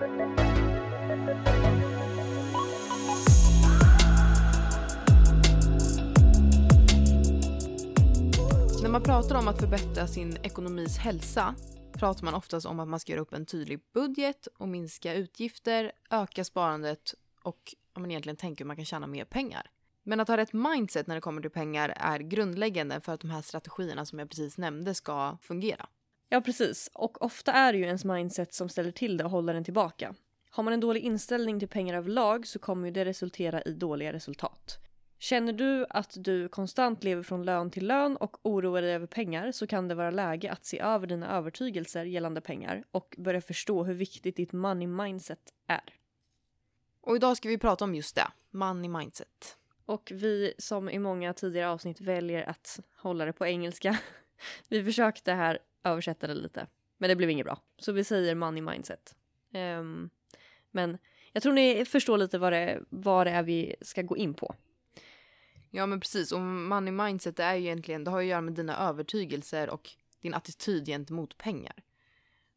När man pratar om att förbättra sin ekonomis hälsa pratar man oftast om att man ska göra upp en tydlig budget och minska utgifter, öka sparandet och om man egentligen tänker hur man kan tjäna mer pengar. Men att ha rätt mindset när det kommer till pengar är grundläggande för att de här strategierna som jag precis nämnde ska fungera. Ja, precis. Och ofta är det ju ens mindset som ställer till det och håller en tillbaka. Har man en dålig inställning till pengar överlag så kommer ju det resultera i dåliga resultat. Känner du att du konstant lever från lön till lön och oroar dig över pengar så kan det vara läge att se över dina övertygelser gällande pengar och börja förstå hur viktigt ditt money mindset är. Och idag ska vi prata om just det, money mindset. Och vi som i många tidigare avsnitt väljer att hålla det på engelska. Vi försökte här översätta det lite, men det blev inget bra. Så vi säger money mindset. Um, men jag tror ni förstår lite vad det, vad det är vi ska gå in på. Ja men precis, och money mindset är ju egentligen, det har ju att göra med dina övertygelser och din attityd gentemot pengar.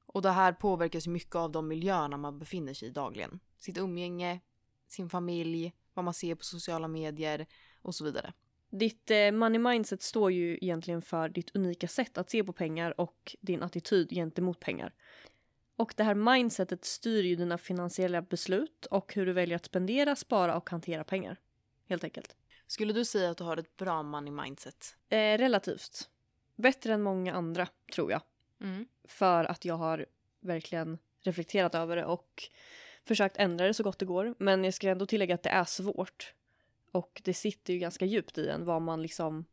Och det här påverkas mycket av de miljöerna man befinner sig i dagligen. Sitt umgänge, sin familj, vad man ser på sociala medier och så vidare. Ditt eh, money mindset står ju egentligen för ditt unika sätt att se på pengar och din attityd gentemot pengar. Och det här mindsetet styr ju dina finansiella beslut och hur du väljer att spendera, spara och hantera pengar. Helt enkelt. Skulle du säga att du har ett bra money mindset? Eh, relativt. Bättre än många andra, tror jag. Mm. För att jag har verkligen reflekterat över det och försökt ändra det så gott det går. Men jag ska ändå tillägga att det är svårt. Och det sitter ju ganska djupt i en vad man liksom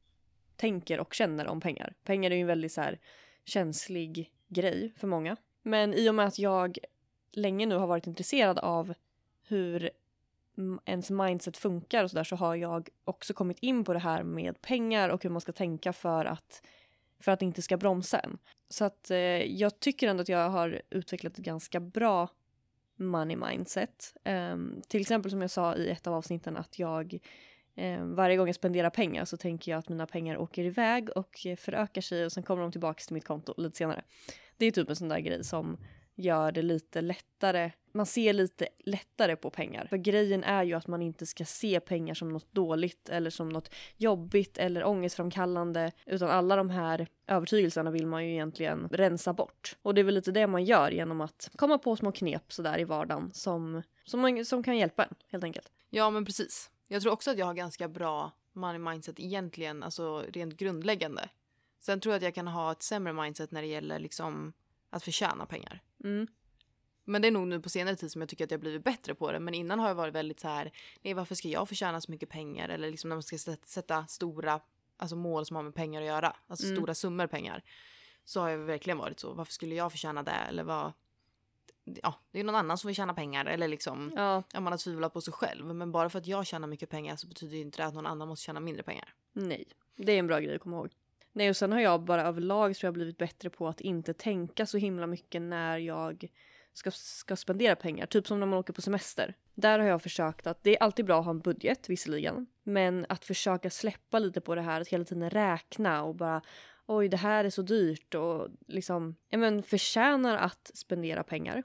tänker och känner om pengar. Pengar är ju en väldigt så här känslig grej för många. Men i och med att jag länge nu har varit intresserad av hur ens mindset funkar och sådär så har jag också kommit in på det här med pengar och hur man ska tänka för att för att det inte ska bromsa en. Så att eh, jag tycker ändå att jag har utvecklat ett ganska bra money mindset. Um, till exempel som jag sa i ett av avsnitten att jag um, varje gång jag spenderar pengar så tänker jag att mina pengar åker iväg och förökar sig och sen kommer de tillbaka till mitt konto lite senare. Det är typ en sån där grej som gör det lite lättare. Man ser lite lättare på pengar. För grejen är ju att man inte ska se pengar som något dåligt eller som något jobbigt eller ångestframkallande. Utan alla de här övertygelserna vill man ju egentligen rensa bort. Och det är väl lite det man gör genom att komma på små knep sådär i vardagen som, som, man, som kan hjälpa en helt enkelt. Ja men precis. Jag tror också att jag har ganska bra money mindset egentligen, alltså rent grundläggande. Sen tror jag att jag kan ha ett sämre mindset när det gäller liksom att förtjäna pengar. Mm. Men det är nog nu på senare tid som jag tycker att jag blivit bättre på det. Men innan har jag varit väldigt så här, nej varför ska jag förtjäna så mycket pengar? Eller liksom när man ska sätta stora alltså mål som har med pengar att göra, alltså mm. stora summor pengar. Så har jag verkligen varit så, varför skulle jag förtjäna det? Eller vad, ja, det är någon annan som vill tjäna pengar eller liksom, ja. man har tvivlat på sig själv. Men bara för att jag tjänar mycket pengar så betyder det inte att någon annan måste tjäna mindre pengar. Nej, det är en bra grej att komma ihåg. Nej, och sen har jag bara överlag tror jag blivit bättre på att inte tänka så himla mycket när jag ska, ska spendera pengar. Typ som när man åker på semester. Där har jag försökt att, det är alltid bra att ha en budget visserligen, men att försöka släppa lite på det här, att hela tiden räkna och bara oj det här är så dyrt och liksom, ja men förtjänar att spendera pengar.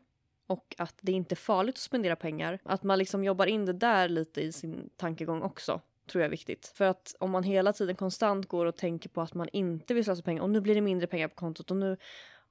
Och att det är inte är farligt att spendera pengar. Att man liksom jobbar in det där lite i sin tankegång också tror jag är viktigt. För att om man hela tiden konstant går och tänker på att man inte vill slösa pengar och nu blir det mindre pengar på kontot och nu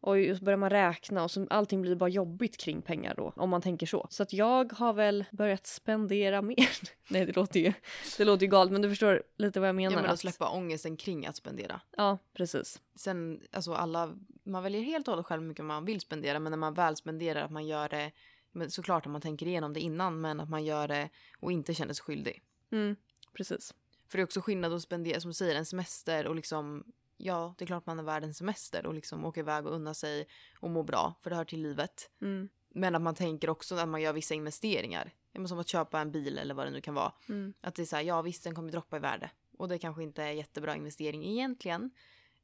och så börjar man räkna och så allting blir bara jobbigt kring pengar då, om man tänker så. Så att jag har väl börjat spendera mer. Nej, det låter ju, det låter ju galet, men du förstår lite vad jag menar. Ja, men att släppa ångesten kring att spendera. Ja, precis. Sen, alltså alla, man väljer helt och hållet själv hur mycket man vill spendera, men när man väl spenderar att man gör det, men såklart att man tänker igenom det innan, men att man gör det och inte känner sig skyldig. Mm, precis. För det är också skillnad att spendera, som du säger, en semester och liksom ja, det är klart man är värd en semester och liksom åker iväg och unnar sig och mår bra, för det hör till livet. Mm. Men att man tänker också när man gör vissa investeringar, som att köpa en bil eller vad det nu kan vara. Mm. Att det är så här, ja visst den kommer droppa i värde. Och det kanske inte är jättebra investering egentligen,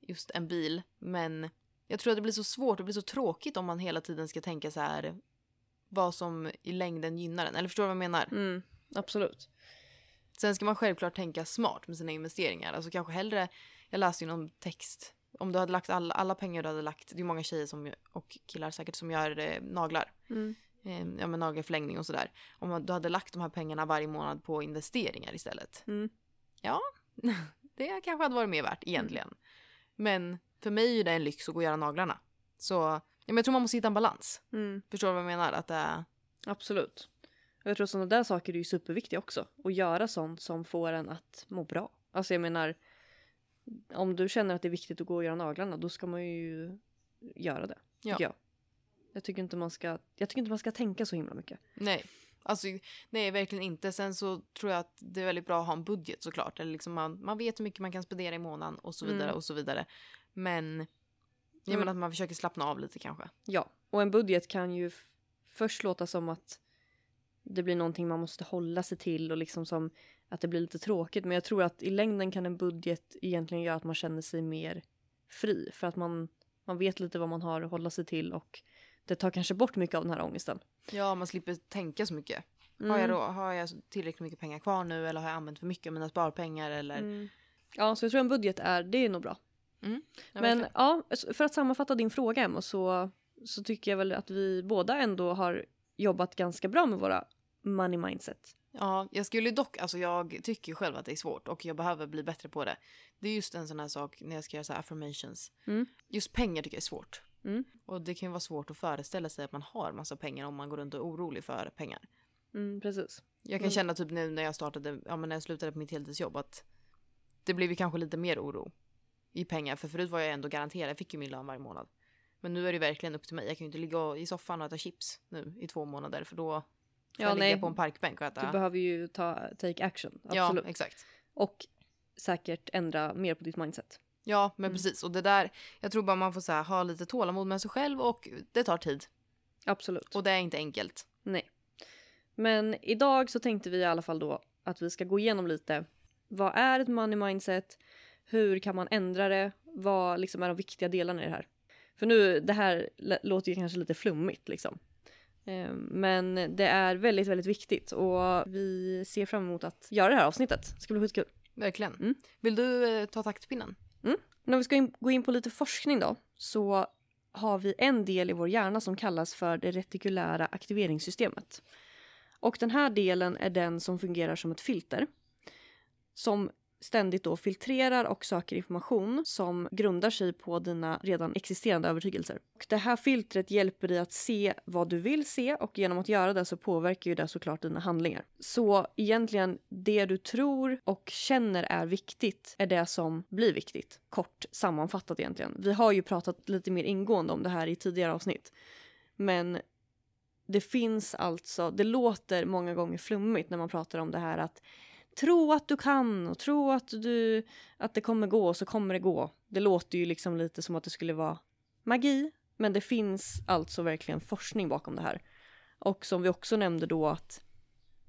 just en bil. Men jag tror att det blir så svårt, det blir så tråkigt om man hela tiden ska tänka så här, vad som i längden gynnar en. Eller förstår du vad jag menar? Mm, absolut. Sen ska man självklart tänka smart med sina investeringar. Alltså kanske hellre jag läste ju någon text. Om du hade lagt alla, alla pengar du hade lagt, det är många tjejer som, och killar säkert som gör eh, naglar. Mm. eh, ja, men nagelförlängning och sådär. Om du hade lagt de här pengarna varje månad på investeringar istället. Mm. Det kanske hade varit mer värt egentligen. Men för mig är det en lyx att gå och göra naglarna. Så ja, men jag tror man måste hitta en balans. Mm. Förstår du vad jag menar? Att är... Absolut. Och jag tror sådana där saker är ju superviktiga också. Att göra sånt som får en att må bra. Alltså jag menar, om du känner att det är viktigt att gå och göra naglarna, då ska man ju göra det. Ja. Tycker jag. Jag tycker, inte man ska, jag tycker inte man ska tänka så himla mycket. Nej. Alltså, nej, verkligen inte. Sen så tror jag att det är väldigt bra att ha en budget såklart. Eller liksom man, man vet hur mycket man kan spendera i månaden och så vidare Mm. och så vidare. Men jag Mm. menar att man försöker slappna av lite kanske. Ja, och en budget kan ju först låta som att det blir någonting man måste hålla sig till och liksom som att det blir lite tråkigt. Men jag tror att i längden kan en budget egentligen göra att man känner sig mer fri för att man, man vet lite vad man har att hålla sig till och det tar kanske bort mycket av den här ångesten. Ja, man slipper tänka så mycket. Mm. Har, jag då, har jag tillräckligt mycket pengar kvar nu eller har jag använt för mycket av mina sparpengar eller? Mm. Ja, så jag tror en budget är, det är nog bra. Ja, Men ja, för att sammanfatta din fråga Emma så, så tycker jag väl att vi båda ändå har jobbat ganska bra med våra money mindset. Ja, jag skulle dock, alltså jag tycker själv att det är svårt och jag behöver bli bättre på det. Det är just en sån här sak när jag ska göra så affirmations. Mm. Just pengar tycker jag är svårt. Mm. Och det kan ju vara svårt att föreställa sig att man har massa pengar om man går runt och är orolig för pengar. Mm, precis. Jag kan Mm. känna typ nu när jag startade, ja men när jag slutade på mitt heltidsjobb att det blev ju kanske lite mer oro i pengar. För förut var jag ändå garanterad, jag fick ju min lön varje månad. Men nu är det verkligen upp till mig. Jag kan ju inte ligga i soffan och äta chips nu i två månader för då Ja, jag ligga på en parkbänk och äta. Du behöver ju ta, take action. ja, Absolut. exakt. Och säkert ändra mer på ditt mindset. Ja, men Mm. precis. Och det där, jag tror bara man får så här, ha lite tålamod med sig själv och det tar tid. Absolut. Och det är inte enkelt. Nej. Men idag så tänkte vi i alla fall då att vi ska gå igenom lite. Vad är ett money mindset? Hur kan man ändra det? Vad liksom är de viktiga delarna i det här? För nu, det här låter ju kanske lite flummigt liksom. Eh, Men det är väldigt, väldigt viktigt och vi ser fram emot att göra det här avsnittet. Det ska bli skitkul. Verkligen. Mm. Vill du eh, ta taktpinnen? Men om vi ska in, gå in på lite forskning då så har vi en del i vår hjärna som kallas för det retikulära aktiveringssystemet. Och den här delen är den som fungerar som ett filter som ständigt då filtrerar och söker information som grundar sig på dina redan existerande övertygelser. Och det här filtret hjälper dig att se vad du vill se och genom att göra det så påverkar ju det såklart dina handlingar. Så egentligen det du tror och känner är viktigt är det som blir viktigt. Kort sammanfattat egentligen. Vi har ju pratat lite mer ingående om det här i tidigare avsnitt. Men det finns alltså, det låter många gånger flummigt när man pratar om det här att tro att du kan och tro att, du, att det kommer gå så kommer det gå. Det låter ju liksom lite som att det skulle vara magi, men det finns alltså verkligen forskning bakom det här. Och som vi också nämnde då att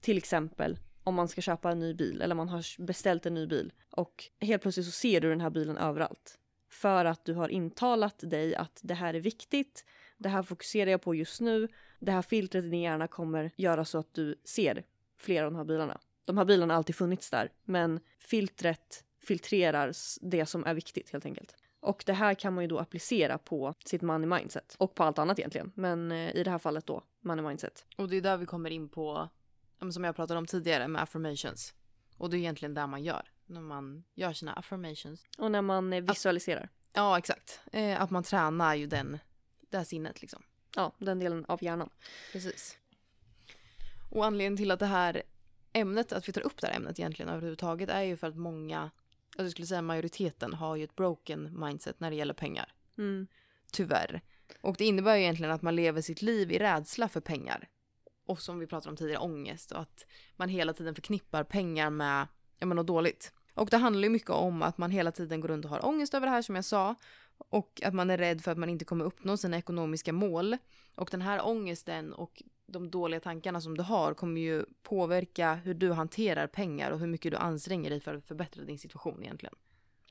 till exempel om man ska köpa en ny bil eller man har beställt en ny bil och helt plötsligt så ser du den här bilen överallt. För att du har intalat dig att det här är viktigt, det här fokuserar jag på just nu, det här filtret i din hjärna kommer göra så att du ser flera av de här bilarna. De här bilarna har alltid funnits där, men filtret filtrerar det som är viktigt helt enkelt. Och det här kan man ju då applicera på sitt money mindset och på allt annat egentligen. Men eh, i det här fallet då money mindset. Och det är där vi kommer in på, som jag pratade om tidigare med affirmations. Och det är egentligen där man gör, när man gör sina affirmations. Och när man eh, visualiserar. Ja, exakt. Eh, att man tränar ju den, det här sinnet liksom. Ja, den delen av hjärnan. Precis. Och anledningen till att det här ämnet, att vi tar upp det här ämnet egentligen överhuvudtaget är ju för att många, jag skulle säga majoriteten har ju ett broken mindset när det gäller pengar. Mm. Tyvärr. Och det innebär ju egentligen att man lever sitt liv i rädsla för pengar. Och som vi pratade om tidigare, ångest och att man hela tiden förknippar pengar med, ja men något dåligt. Och det handlar ju mycket om att man hela tiden går runt och har ångest över det här som jag sa. Och att man är rädd för att man inte kommer uppnå sina ekonomiska mål. Och den här ångesten och de dåliga tankarna som du har kommer ju påverka hur du hanterar pengar och hur mycket du anstränger dig för att förbättra din situation egentligen.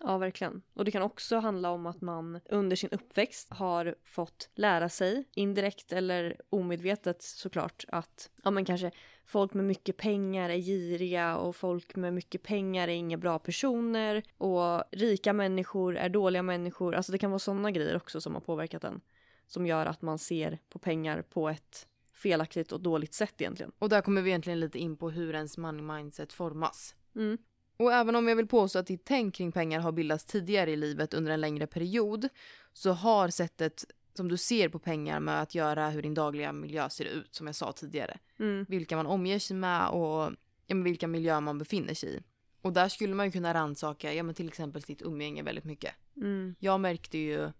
Ja, verkligen. Och det kan också handla om att man under sin uppväxt har fått lära sig, indirekt eller omedvetet såklart, att ja, men kanske folk med mycket pengar är giriga och folk med mycket pengar är inga bra personer och rika människor är dåliga människor. Alltså det kan vara sådana grejer också som har påverkat en. Som gör att man ser på pengar på ett felaktigt och dåligt sätt egentligen. Och där kommer vi egentligen lite in på hur ens money mindset formas. Mm. Och även om jag vill påstå att ditt tänk kring pengar har bildats tidigare i livet under en längre period så har sättet som du ser på pengar med att göra hur din dagliga miljö ser ut, som jag sa tidigare. Mm. Vilka man omger sig med och ja, vilka miljöer man befinner sig i. Och där skulle man ju kunna rannsaka, ja men till exempel sitt umgänge väldigt mycket. Mm. Jag märkte ju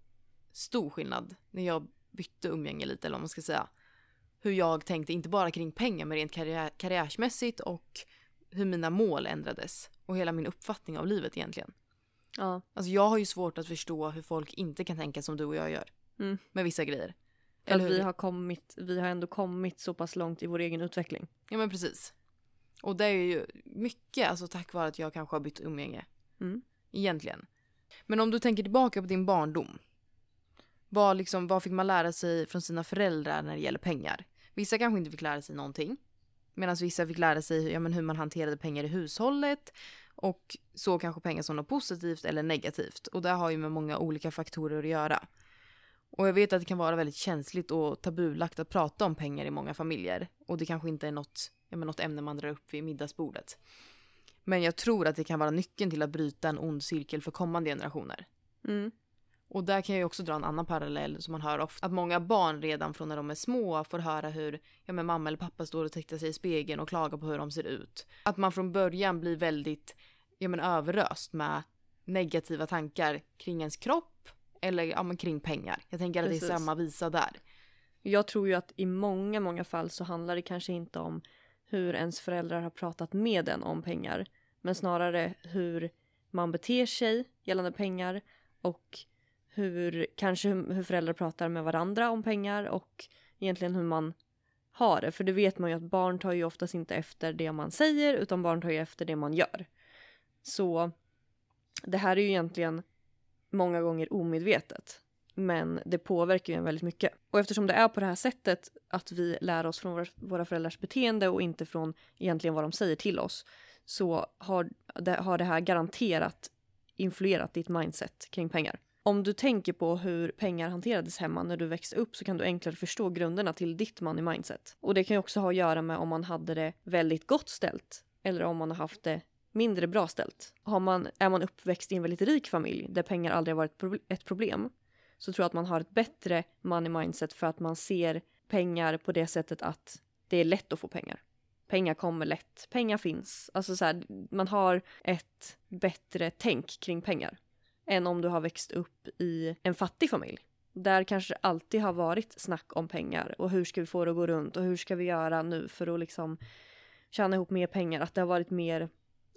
stor skillnad när jag bytte umgänge lite, eller vad man ska säga. Hur jag tänkte, inte bara kring pengar, men rent karriär, karriärsmässigt och hur mina mål ändrades. Och hela min uppfattning av livet egentligen. Ja. Alltså jag har ju svårt att förstå hur folk inte kan tänka som du och jag gör. Mm. Med vissa grejer. För att hur? vi har, kommit, vi har ändå kommit så pass långt i vår egen utveckling. Ja men precis. Och det är ju mycket alltså tack vare att jag kanske har bytt umgänge. Mm. Egentligen. Men om du tänker tillbaka på din barndom. Vad, liksom, vad fick man lära sig från sina föräldrar när det gäller pengar? Vissa kanske inte fick lära sig någonting. Medan vissa fick lära sig ja, men hur man hanterade pengar i hushållet. Och såg kanske pengar som något positivt eller negativt. Och det har ju med många olika faktorer att göra. Och jag vet att det kan vara väldigt känsligt och tabulagt att prata om pengar i många familjer. Och det kanske inte är något, ja, men något ämne man drar upp vid middagsbordet. Men jag tror att det kan vara nyckeln till att bryta en ond cirkel för kommande generationer. Mm. Och där kan jag också dra en annan parallell som man hör ofta. Att många barn redan från när de är små får höra hur ja, men mamma eller pappa står och tittar sig i spegeln och klagar på hur de ser ut. Att man från början blir väldigt ja, men överöst med negativa tankar kring ens kropp eller ja, men kring pengar. Jag tänker att det Precis. är samma visa där. Jag tror ju att i många, många fall så handlar det kanske inte om hur ens föräldrar har pratat med en om pengar. Men snarare hur man beter sig gällande pengar och hur kanske hur hur föräldrar pratar med varandra om pengar och egentligen hur man har det. För det vet man ju att barn tar ju oftast inte efter det man säger utan barn tar ju efter det man gör. Så det här är ju egentligen många gånger omedvetet. Men det påverkar ju en väldigt mycket. Och eftersom det är på det här sättet att vi lär oss från våra, föräldrars beteende och inte från egentligen vad de säger till oss så har det, har det här garanterat influerat ditt mindset kring pengar. Om du tänker på hur pengar hanterades hemma när du växte upp så kan du enklare förstå grunderna till ditt money mindset. Och det kan ju också ha att göra med om man hade det väldigt gott ställt eller om man har haft det mindre bra ställt. Har man, är man uppväxt i en väldigt rik familj där pengar aldrig har varit ett problem så tror jag att man har ett bättre money mindset för att man ser pengar på det sättet att det är lätt att få pengar. Pengar kommer lätt, pengar finns. Alltså så här, man har ett bättre tänk kring pengar än om du har växt upp i en fattig familj. Där kanske det alltid har varit snack om pengar och hur ska vi få det att gå runt och hur ska vi göra nu för att liksom tjäna ihop mer pengar. Att det har varit mer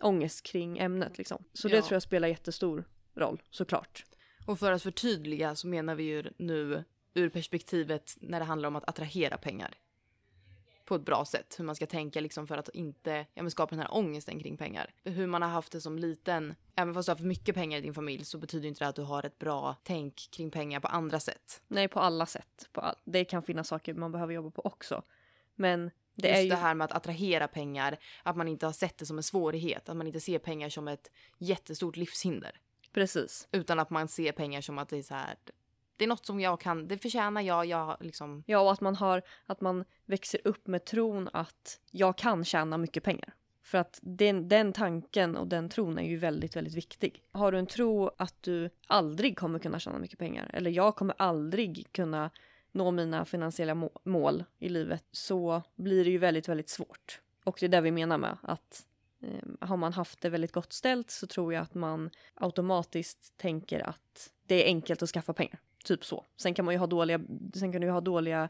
ångest kring ämnet liksom. Så det Ja. tror jag spelar jättestor roll såklart. Och för att förtydliga så menar vi ju nu ur perspektivet när det handlar om att attrahera pengar. På ett bra sätt. Hur man ska tänka liksom för att inte ja, men skapa den här ångesten kring pengar. Hur man har haft det som liten. Även fast du har haft mycket pengar i din familj så betyder inte det att du har ett bra tänk kring pengar på andra sätt. Nej, på alla sätt. På all... Det kan finnas saker man behöver jobba på också. Men det Just är ju... det här med att attrahera pengar. Att man inte har sett det som en svårighet. Att man inte ser pengar som ett jättestort livshinder. Precis. Utan att man ser pengar som att det är så här. Det är något som jag kan, det förtjänar jag, jag liksom. Ja, och att man har, att man växer upp med tron att jag kan tjäna mycket pengar. För att den, den tanken och den tron är ju väldigt, väldigt viktig. Har du en tro att du aldrig kommer kunna tjäna mycket pengar eller jag kommer aldrig kunna nå mina finansiella må- mål i livet så blir det ju väldigt, väldigt svårt. Och det är det vi menar med att eh, har man haft det väldigt gott ställt så tror jag att man automatiskt tänker att det är enkelt att skaffa pengar. Typ så. Sen kan man ju ha dåliga, sen kan du ha dåliga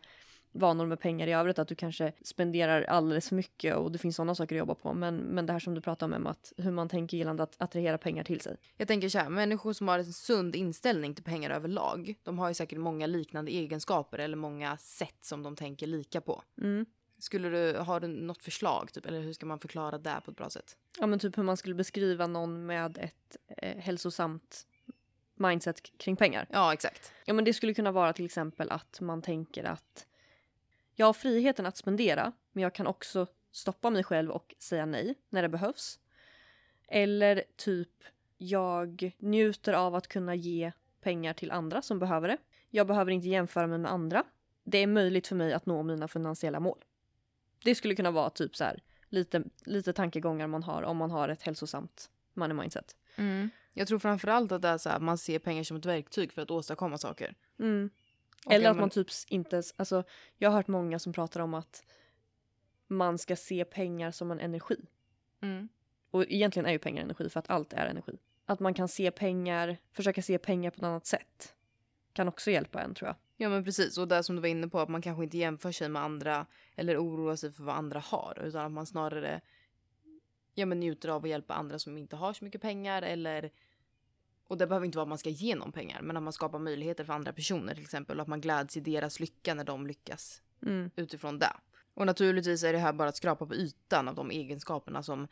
vanor med pengar i övrigt, att du kanske spenderar alldeles för mycket och det finns sådana saker att jobba på. Men, men det här som du pratar om Emma, att hur man tänker gällande att attrahera pengar till sig. Jag tänker så här, människor som har en sund inställning till pengar överlag. De har ju säkert många liknande egenskaper eller många sätt som de tänker lika på. Mm. Skulle du, har du något förslag typ, eller hur ska man förklara det på ett bra sätt? Ja men typ hur man skulle beskriva någon med ett eh, hälsosamt mindset kring pengar. Ja, exakt. Ja men det skulle kunna vara till exempel att man tänker att jag har friheten att spendera men jag kan också stoppa mig själv och säga nej när det behövs. Eller typ jag njuter av att kunna ge pengar till andra som behöver det. Jag behöver inte jämföra mig med andra det är möjligt för mig att nå mina finansiella mål. Det skulle kunna vara typ så här lite, lite tankegångar man har om man har ett hälsosamt money mindset. Mm. Jag tror framförallt att det är så här, man ser pengar som ett verktyg för att åstadkomma saker. Mm. Eller att man typ inte, ens- alltså jag har hört många som pratar om att man ska se pengar som en energi. Mm. Och egentligen är ju pengar energi för att allt är energi. Att man kan se pengar, försöka se pengar på ett annat sätt. Kan också hjälpa en tror jag. Ja men precis och det som du var inne på att man kanske inte jämför sig med andra eller oroar sig för vad andra har utan att man snarare ja, men njuter av att hjälpa andra som inte har så mycket pengar eller och det behöver inte vara att man ska ge någon pengar men att man skapar möjligheter för andra personer till exempel och att man gläds i deras lycka när de lyckas Mm. utifrån det. Och naturligtvis är det här bara att skrapa på ytan av de egenskaperna som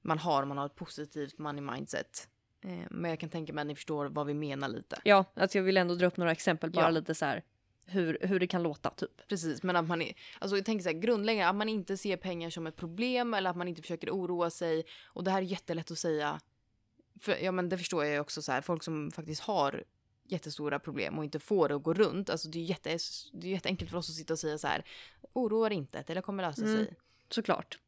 man har om man har ett positivt money mindset. Eh, men jag kan tänka mig att ni förstår vad vi menar lite. Ja, alltså jag vill ändå dra upp några exempel bara Ja. lite så här hur, hur det kan låta typ. Precis, men att man är, alltså jag tänker så här, grundläggande att man inte ser pengar som ett problem eller att man inte försöker oroa sig. Och det här är jättelätt att säga. För, ja men det förstår jag ju också så här, folk som faktiskt har jättestora problem och inte får det att gå runt. Alltså det är, jätte, det är jätteenkelt för oss att sitta och säga så här, oroa dig inte, det kommer lösa Mm. sig. Såklart.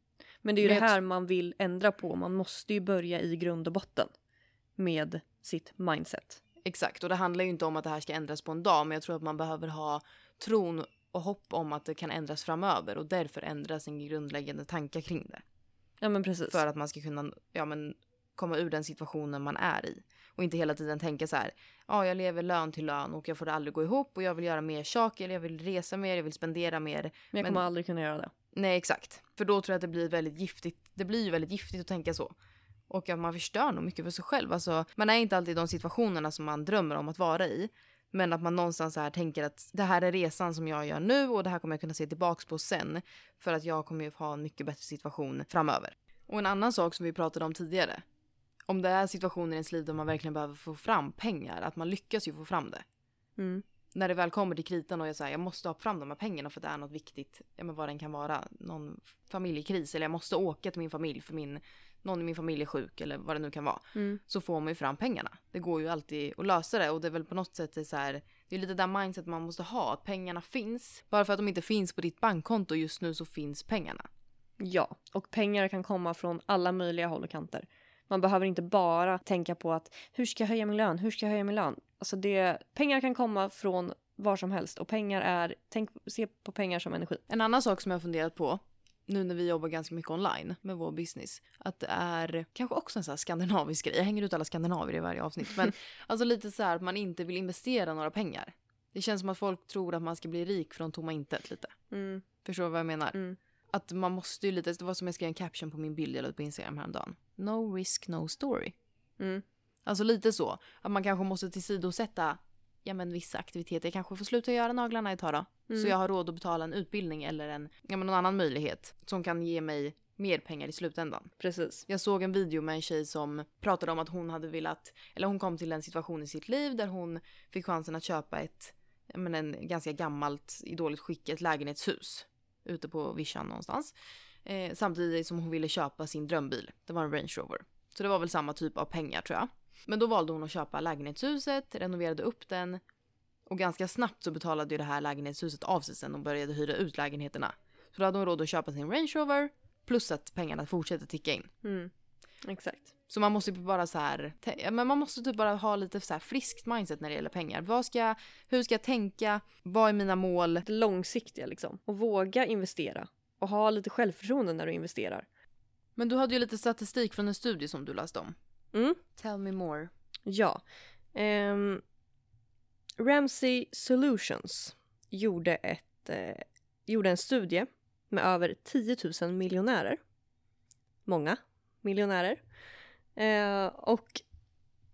Men det är ju Men det här man vill ändra på. Man måste ju börja i grund och botten med sitt mindset. Exakt, och det handlar ju inte om att det här ska ändras på en dag, men jag tror att man behöver ha tron och hopp om att det kan ändras framöver och därför ändra sin grundläggande tankar kring det. Ja men precis. För att man ska kunna ja, men, komma ur den situationen man är i. Och inte hela tiden tänka så här, ja jag lever lön till lön och jag får det aldrig gå ihop och jag vill göra mer saker, jag vill resa mer, jag vill spendera mer. men jag men- kommer aldrig kunna göra det. Nej exakt, för då tror jag att det blir väldigt giftigt. Det blir ju väldigt giftigt att tänka så. Och att man förstör nog mycket för sig själv. Alltså, man är inte alltid i de situationerna som man drömmer om att vara i. Men att man någonstans så här tänker att det här är resan som jag gör nu och det här kommer jag kunna se tillbaks på sen. För att jag kommer ju ha en mycket bättre situation framöver. Och en annan sak som vi pratade om tidigare. Om det är situationer i ens liv där man verkligen behöver få fram pengar, att man lyckas ju få fram det. Mm. När det väl kommer till kritan och jag säger jag måste ha fram de här pengarna för att det är något viktigt, ja men vad den kan vara, någon familjekris eller jag måste åka till min familj för min, någon i min familj är sjuk eller vad det nu kan vara. Mm. Så får man ju fram pengarna. Det går ju alltid att lösa det och det är väl på något sätt det så här, det är lite där mindset man måste ha, att pengarna finns. Bara för att de inte finns på ditt bankkonto just nu så finns pengarna. Ja, och pengar kan komma från alla möjliga håll och kanter. Man behöver inte bara tänka på att hur ska jag höja min lön, hur ska jag höja min lön? Alltså det, pengar kan komma från var som helst och pengar är, tänk, se på pengar som energi. En annan sak som jag har funderat på nu när vi jobbar ganska mycket online med vår business. Att det är kanske också en sån här skandinavisk grej. Jag hänger ut alla skandinavier i varje avsnitt. Men alltså lite så här att man inte vill investera några pengar. Det känns som att folk tror att man ska bli rik från tomma intet lite. Mm. Förstår du vad jag menar? Mm. Att man måste ju lite, det var som jag skrev en caption på min bild jag la ut på Instagram häromdagen. No risk, no story. Mm. Alltså lite så. Att man kanske måste tillsidosätta ja, men vissa aktiviteter. Jag kanske får sluta göra naglarna ett tag då. Mm. Så jag har råd att betala en utbildning eller en, ja, men någon annan möjlighet som kan ge mig mer pengar i slutändan. Precis. Jag såg en video med en tjej som pratade om att hon hade velat, eller hon kom till en situation i sitt liv där hon fick chansen att köpa ett, men en ganska gammalt, i dåligt skick, ett lägenhetshus ute på vischan någonstans. Eh, samtidigt som hon ville köpa sin drömbil. Det var en Range Rover. Så det var väl samma typ av pengar tror jag. Men då valde hon att köpa lägenhetshuset, renoverade upp den och ganska snabbt så betalade ju det här lägenhetshuset av sig sen och började hyra ut lägenheterna. Så då hade hon råd att köpa sin Range Rover plus att pengarna fortsätter ticka in. Mm. Exakt. Så man måste ju bara så här, men man måste typ bara ha lite så här friskt mindset när det gäller pengar. Vad ska jag, hur ska jag tänka? Vad är mina mål? Det långsiktiga liksom. Och våga investera. Och ha lite självförtroende när du investerar. Men du hade ju lite statistik från en studie som du läste om. Mm. Tell me more. Ja. Ehm, Ramsey Solutions gjorde, ett, eh, gjorde en studie med över 10 000 miljonärer. Många miljonärer. Eh, och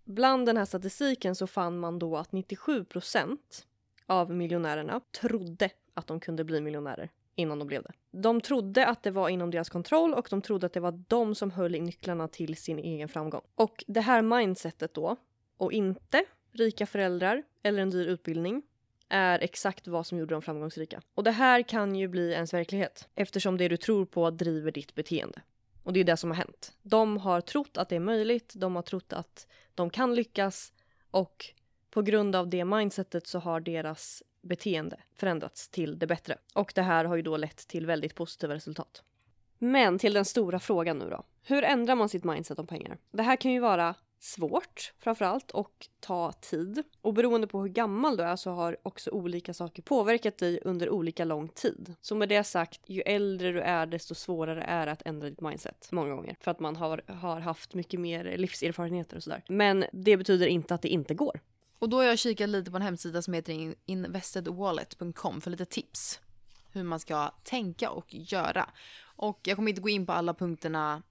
bland den här statistiken så fann man då att 97 procent av miljonärerna trodde att de kunde bli miljonärer innan de blev det. De trodde att det var inom deras kontroll och de trodde att det var de som höll i nycklarna till sin egen framgång. Och det här mindsetet då, och inte rika föräldrar eller en dyr utbildning, är exakt vad som gjorde dem framgångsrika. Och det här kan ju bli ens verklighet eftersom det du tror på driver ditt beteende. Och det är det som har hänt. De har trott att det är möjligt, de har trott att de kan lyckas och på grund av det mindsetet så har deras beteende förändrats till det bättre. Och det här har ju då lett till väldigt positiva resultat. Men till den stora frågan nu då. Hur ändrar man sitt mindset om pengar? Det här kan ju vara svårt framförallt och ta tid. Och beroende på hur gammal du är så har också olika saker påverkat dig under olika lång tid. Så med det sagt, ju äldre du är desto svårare är det att ändra ditt mindset många gånger. För att man har, har haft mycket mer livserfarenheter och sådär. Men det betyder inte att det inte går. Och då har jag kikat lite på en hemsida som heter investedwallet.com för lite tips. Hur man ska tänka och göra. Och jag kommer inte gå in på alla punkterna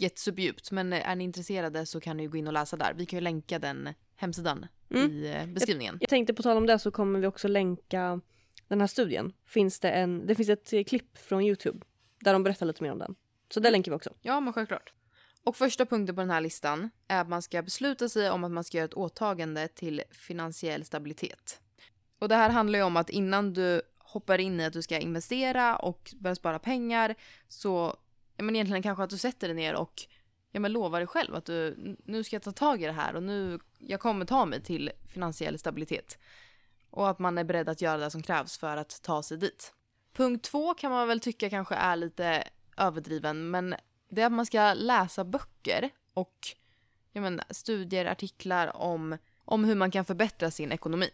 jättesuperdjupt men är ni intresserade så kan ni gå in och läsa där. Vi kan ju länka den hemsidan mm. i eh, beskrivningen. Jag, jag tänkte på tal om det så kommer vi också länka den här studien. Finns det, en, det finns ett klipp från Youtube där de berättar lite mer om den. Så det mm. länkar vi också. Ja men självklart. Och första punkten på den här listan är att man ska besluta sig om att man ska göra ett åtagande till finansiell stabilitet. Och det här handlar ju om att innan du hoppar in i att du ska investera och börja spara pengar så ja, men egentligen kanske att du sätter dig ner och ja, men lovar dig själv att du nu ska jag ta tag i det här och nu jag kommer ta mig till finansiell stabilitet. Och att man är beredd att göra det som krävs för att ta sig dit. Punkt två kan man väl tycka kanske är lite överdriven men det är att man ska läsa böcker och ja, men, studier, artiklar om, om hur man kan förbättra sin ekonomi.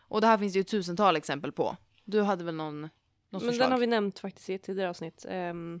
Och det här finns det ju tusental exempel på. Du hade väl någon, något Men förslag? den har vi nämnt faktiskt i ett tidigare avsnitt. Um,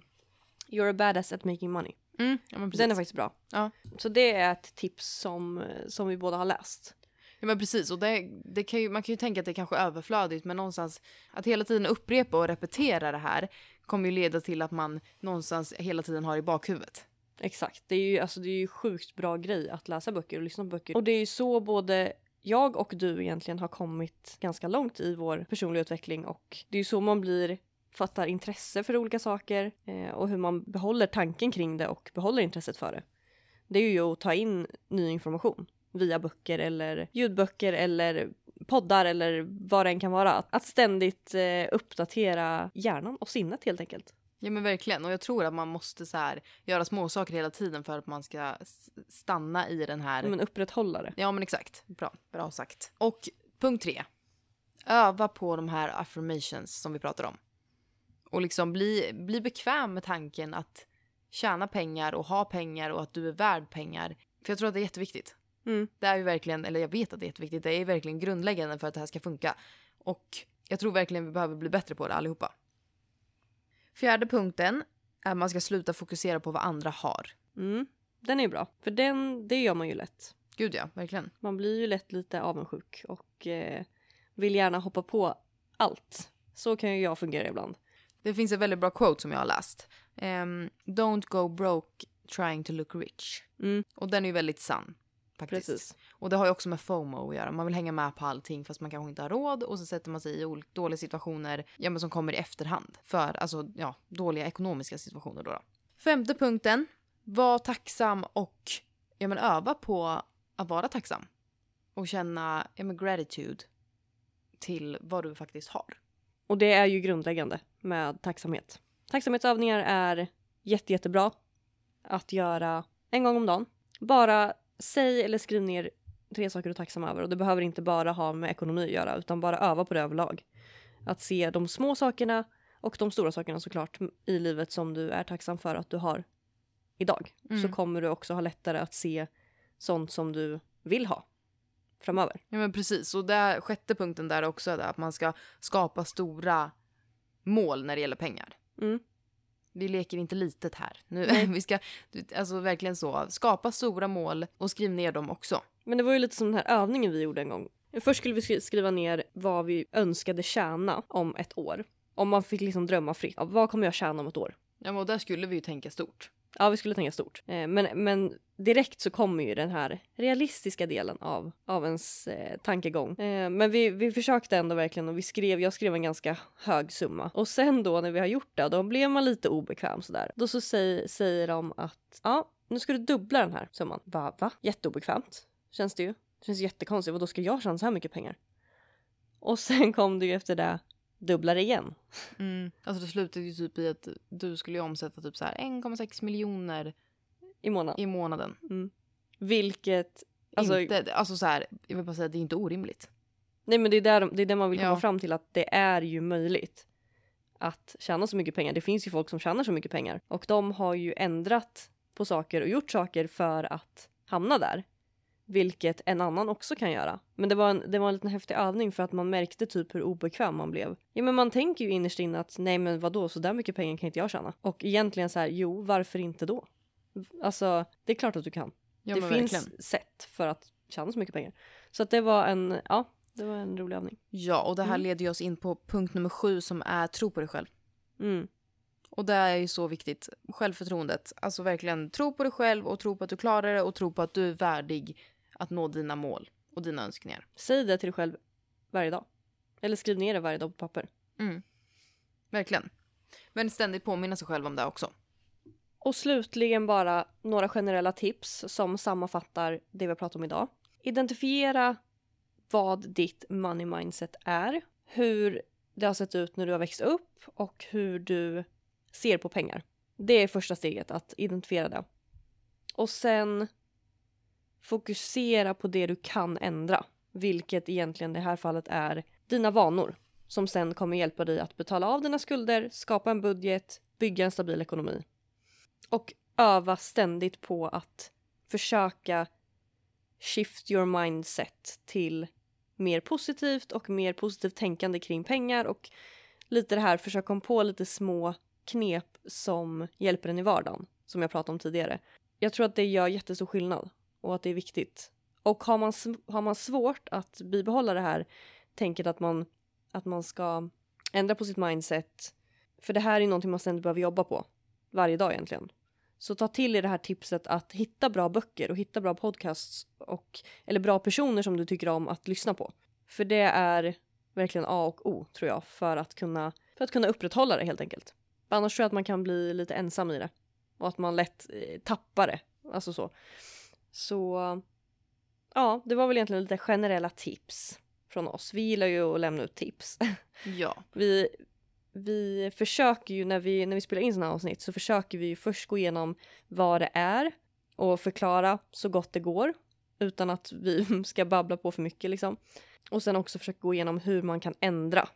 You're a badass at making money. Mm, ja, den är faktiskt bra. Ja. Så det är ett tips som, som vi båda har läst. Ja men precis och det, det kan ju, man kan ju tänka att det är kanske är överflödigt men någonstans att hela tiden upprepa och repetera det här kommer ju leda till att man någonstans hela tiden har i bakhuvudet. Exakt, det är ju alltså det är ju sjukt bra grej att läsa böcker och lyssna på böcker. Och det är ju så både jag och du egentligen har kommit ganska långt i vår personliga utveckling och det är ju så man blir fattar intresse för olika saker eh, och hur man behåller tanken kring det och behåller intresset för det. Det är ju att ta in ny information via böcker eller ljudböcker eller poddar eller vad det än kan vara. Att ständigt eh, uppdatera hjärnan och sinnet helt enkelt. Ja men verkligen och jag tror att man måste så här, göra små saker hela tiden för att man ska stanna i den här... Men upprätthålla det. Ja men exakt. Bra, bra sagt. Och punkt tre. Öva på de här affirmations som vi pratar om. Och liksom bli, bli bekväm med tanken att tjäna pengar och ha pengar och att du är värd pengar. För jag tror att det är jätteviktigt. Mm. Det är ju verkligen, eller jag vet att det är jätteviktigt, det är verkligen grundläggande för att det här ska funka. Och jag tror verkligen vi behöver bli bättre på det allihopa. Fjärde punkten är att man ska sluta fokusera på vad andra har. Mm. Den är bra, för den, det gör man ju lätt. Gud ja, verkligen. Man blir ju lätt lite avundsjuk och eh, vill gärna hoppa på allt. Så kan ju jag fungera ibland. Det finns ett väldigt bra quote som jag har läst. Um, Don't go broke trying to look rich. Mm. Och den är ju väldigt sann. Faktiskt. Precis. Och det har ju också med FOMO att göra. Man vill hänga med på allting fast man kanske inte har råd och så sätter man sig i dåliga situationer ja, men som kommer i efterhand. För alltså, ja, dåliga ekonomiska situationer då. då. Femte punkten. Var tacksam och ja, men öva på att vara tacksam. Och känna ja, men gratitude till vad du faktiskt har. Och det är ju grundläggande med tacksamhet. Tacksamhetsövningar är jätte, jättebra att göra en gång om dagen. Bara säg eller skriv ner tre saker du är tacksam över och det behöver inte bara ha med ekonomi att göra utan bara öva på det överlag. Att se de små sakerna och de stora sakerna såklart i livet som du är tacksam för att du har idag. Mm. Så kommer du också ha lättare att se sånt som du vill ha framöver. Ja men precis och där, sjätte punkten där också är att man ska skapa stora mål när det gäller pengar. Mm. Vi leker inte litet här. Nu, vi ska alltså verkligen så, skapa stora mål och skriv ner dem också. Men det var ju lite som den här övningen vi gjorde en gång. Först skulle vi skriva ner vad vi önskade tjäna om ett år. Om man fick liksom drömma fritt. Vad kommer jag tjäna om ett år? Ja, och där skulle vi ju tänka stort. Ja, vi skulle tänka stort. Eh, men, men direkt så kommer ju den här realistiska delen av, av ens eh, tankegång. Eh, men vi, vi försökte ändå verkligen och vi skrev, jag skrev en ganska hög summa. Och sen då när vi har gjort det, då blev man lite obekväm sådär. Då så säger, säger de att ja, nu ska du dubbla den här summan. Va? va? Jätteobekvämt känns det ju. Det känns jättekonstigt. Vad då ska jag tjäna så här mycket pengar? Och sen kom det ju efter det dubblar igen. Mm. Alltså det slutade ju typ i att du skulle omsätta typ så här 1,6 miljoner i månaden. I månaden. Mm. Vilket... Alltså, inte, alltså så här, jag vill bara säga det är inte orimligt. Nej men det är, där, det är där man vill komma Ja. fram till att det är ju möjligt att tjäna så mycket pengar. Det finns ju folk som tjänar så mycket pengar och de har ju ändrat på saker och gjort saker för att hamna där. Vilket en annan också kan göra. Men det var en, det var en liten häftig övning för att man märkte typ hur obekväm man blev. Ja men man tänker ju innerst inne att nej men vadå så där mycket pengar kan inte jag tjäna. Och egentligen så här jo varför inte då? Alltså det är klart att du kan. Ja, det finns verkligen. sätt för att tjäna så mycket pengar. Så att det var en, ja det var en rolig övning. Ja, och det här Mm. leder oss in på punkt nummer sju som är tro på dig själv. Mm. Och det är ju så viktigt. Självförtroendet. Alltså verkligen tro på dig själv och tro på att du klarar det och tro på att du är värdig att nå dina mål och dina önskningar. Säg det till dig själv varje dag. Eller skriv ner det varje dag på papper. Mm. Verkligen. Men ständigt påminna sig själv om det också. Och slutligen bara några generella tips som sammanfattar det vi har pratat om idag. Identifiera vad ditt money mindset är, hur det har sett ut när du har växt upp och hur du ser på pengar. Det är första steget, att identifiera det. Och sen fokusera på det du kan ändra, vilket egentligen i det här fallet är dina vanor som sen kommer hjälpa dig att betala av dina skulder, skapa en budget, bygga en stabil ekonomi och öva ständigt på att försöka shift your mindset till mer positivt och mer positivt tänkande kring pengar och lite det här försöka komma på lite små knep som hjälper en i vardagen som jag pratade om tidigare. Jag tror att det gör jättestor skillnad och att det är viktigt. Och har man, har man svårt att bibehålla det här tänket att man, att man ska ändra på sitt mindset för det här är någonting man ständigt behöver jobba på varje dag egentligen. Så ta till er det här tipset att hitta bra böcker och hitta bra podcasts och eller bra personer som du tycker om att lyssna på. För det är verkligen A och O tror jag för att kunna, för att kunna upprätthålla det helt enkelt. Annars tror jag att man kan bli lite ensam i det och att man lätt eh, tappar det. Alltså så. Så ja, det var väl egentligen lite generella tips från oss. Vi gillar ju att lämna ut tips. Ja. vi, vi försöker ju när vi, när vi spelar in sådana här avsnitt så försöker vi ju först gå igenom vad det är och förklara så gott det går utan att vi ska babbla på för mycket liksom. Och sen också försöka gå igenom hur man kan ändra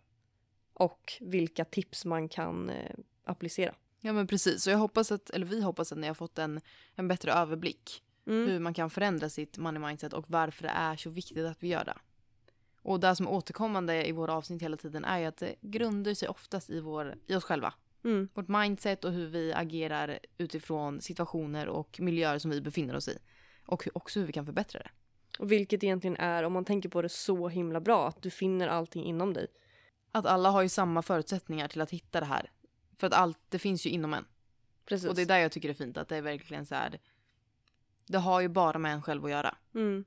och vilka tips man kan eh, applicera. Ja men precis. Och jag hoppas att, eller vi hoppas att ni har fått en, en bättre överblick. Mm. Hur man kan förändra sitt money mindset och varför det är så viktigt att vi gör det. Och det som är återkommande i våra avsnitt hela tiden är ju att det grundar sig oftast i, vår, i oss själva. Mm. Vårt mindset och hur vi agerar utifrån situationer och miljöer som vi befinner oss i. Och också hur vi kan förbättra det. Och vilket egentligen är, om man tänker på det, så himla bra att du finner allting inom dig. Att alla har ju samma förutsättningar till att hitta det här. För att allt, det finns ju inom en. Precis. Och det är där jag tycker det är fint, att det är verkligen så här. Det har ju bara med en själv att göra. Mm.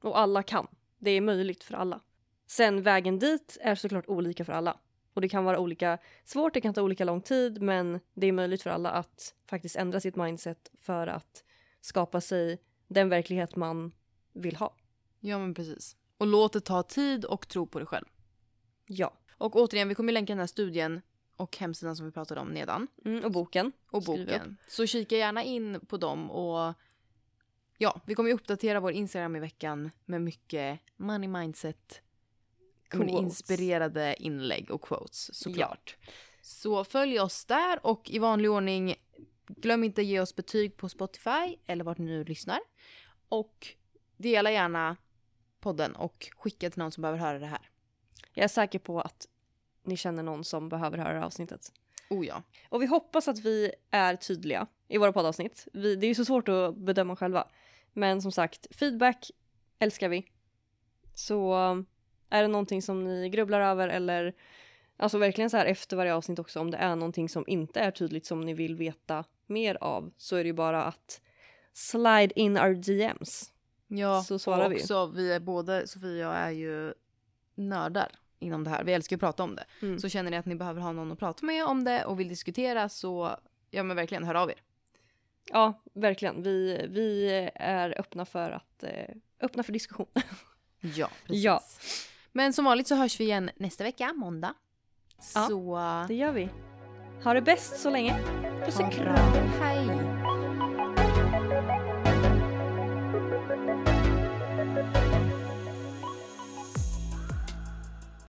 Och alla kan. Det är möjligt för alla. Sen vägen dit är såklart olika för alla. Och det kan vara olika svårt, det kan ta olika lång tid men det är möjligt för alla att faktiskt ändra sitt mindset för att skapa sig den verklighet man vill ha. Ja men precis. Och låt det ta tid och tro på dig själv. Ja. Och återigen, vi kommer länka den här studien och hemsidan som vi pratade om nedan. Mm, och boken. Och boken. Så kika gärna in på dem och ja, vi kommer ju uppdatera vår Instagram i veckan med mycket money mindset Quotes. inspirerade inlägg och quotes såklart. Så följ oss där och i vanlig ordning glöm inte ge oss betyg på Spotify eller vart ni nu lyssnar. Och dela gärna podden och skicka till någon som behöver höra det här. Jag är säker på att ni känner någon som behöver höra det här avsnittet. Oh ja. Och vi hoppas att vi är tydliga i våra poddavsnitt. Vi, det är ju så svårt att bedöma själva. Men som sagt, feedback älskar vi. Så är det någonting som ni grubblar över eller alltså verkligen så här efter varje avsnitt också om det är någonting som inte är tydligt som ni vill veta mer av så är det ju bara att slide in our DMs. Ja, Så svarar och vi. också, vi är både, Sofia och jag är ju nördar inom det här. Vi älskar att prata om det. Mm. Så känner ni att ni behöver ha någon att prata med om det och vill diskutera så ja men verkligen hör av er. Ja, verkligen. Vi, vi är öppna för att eh, öppna för diskussion. Ja, precis. Ja. Men som vanligt så hörs vi igen nästa vecka, måndag. Ja, Så Det gör vi. Ha det bäst så länge. Puss och kram. Hej!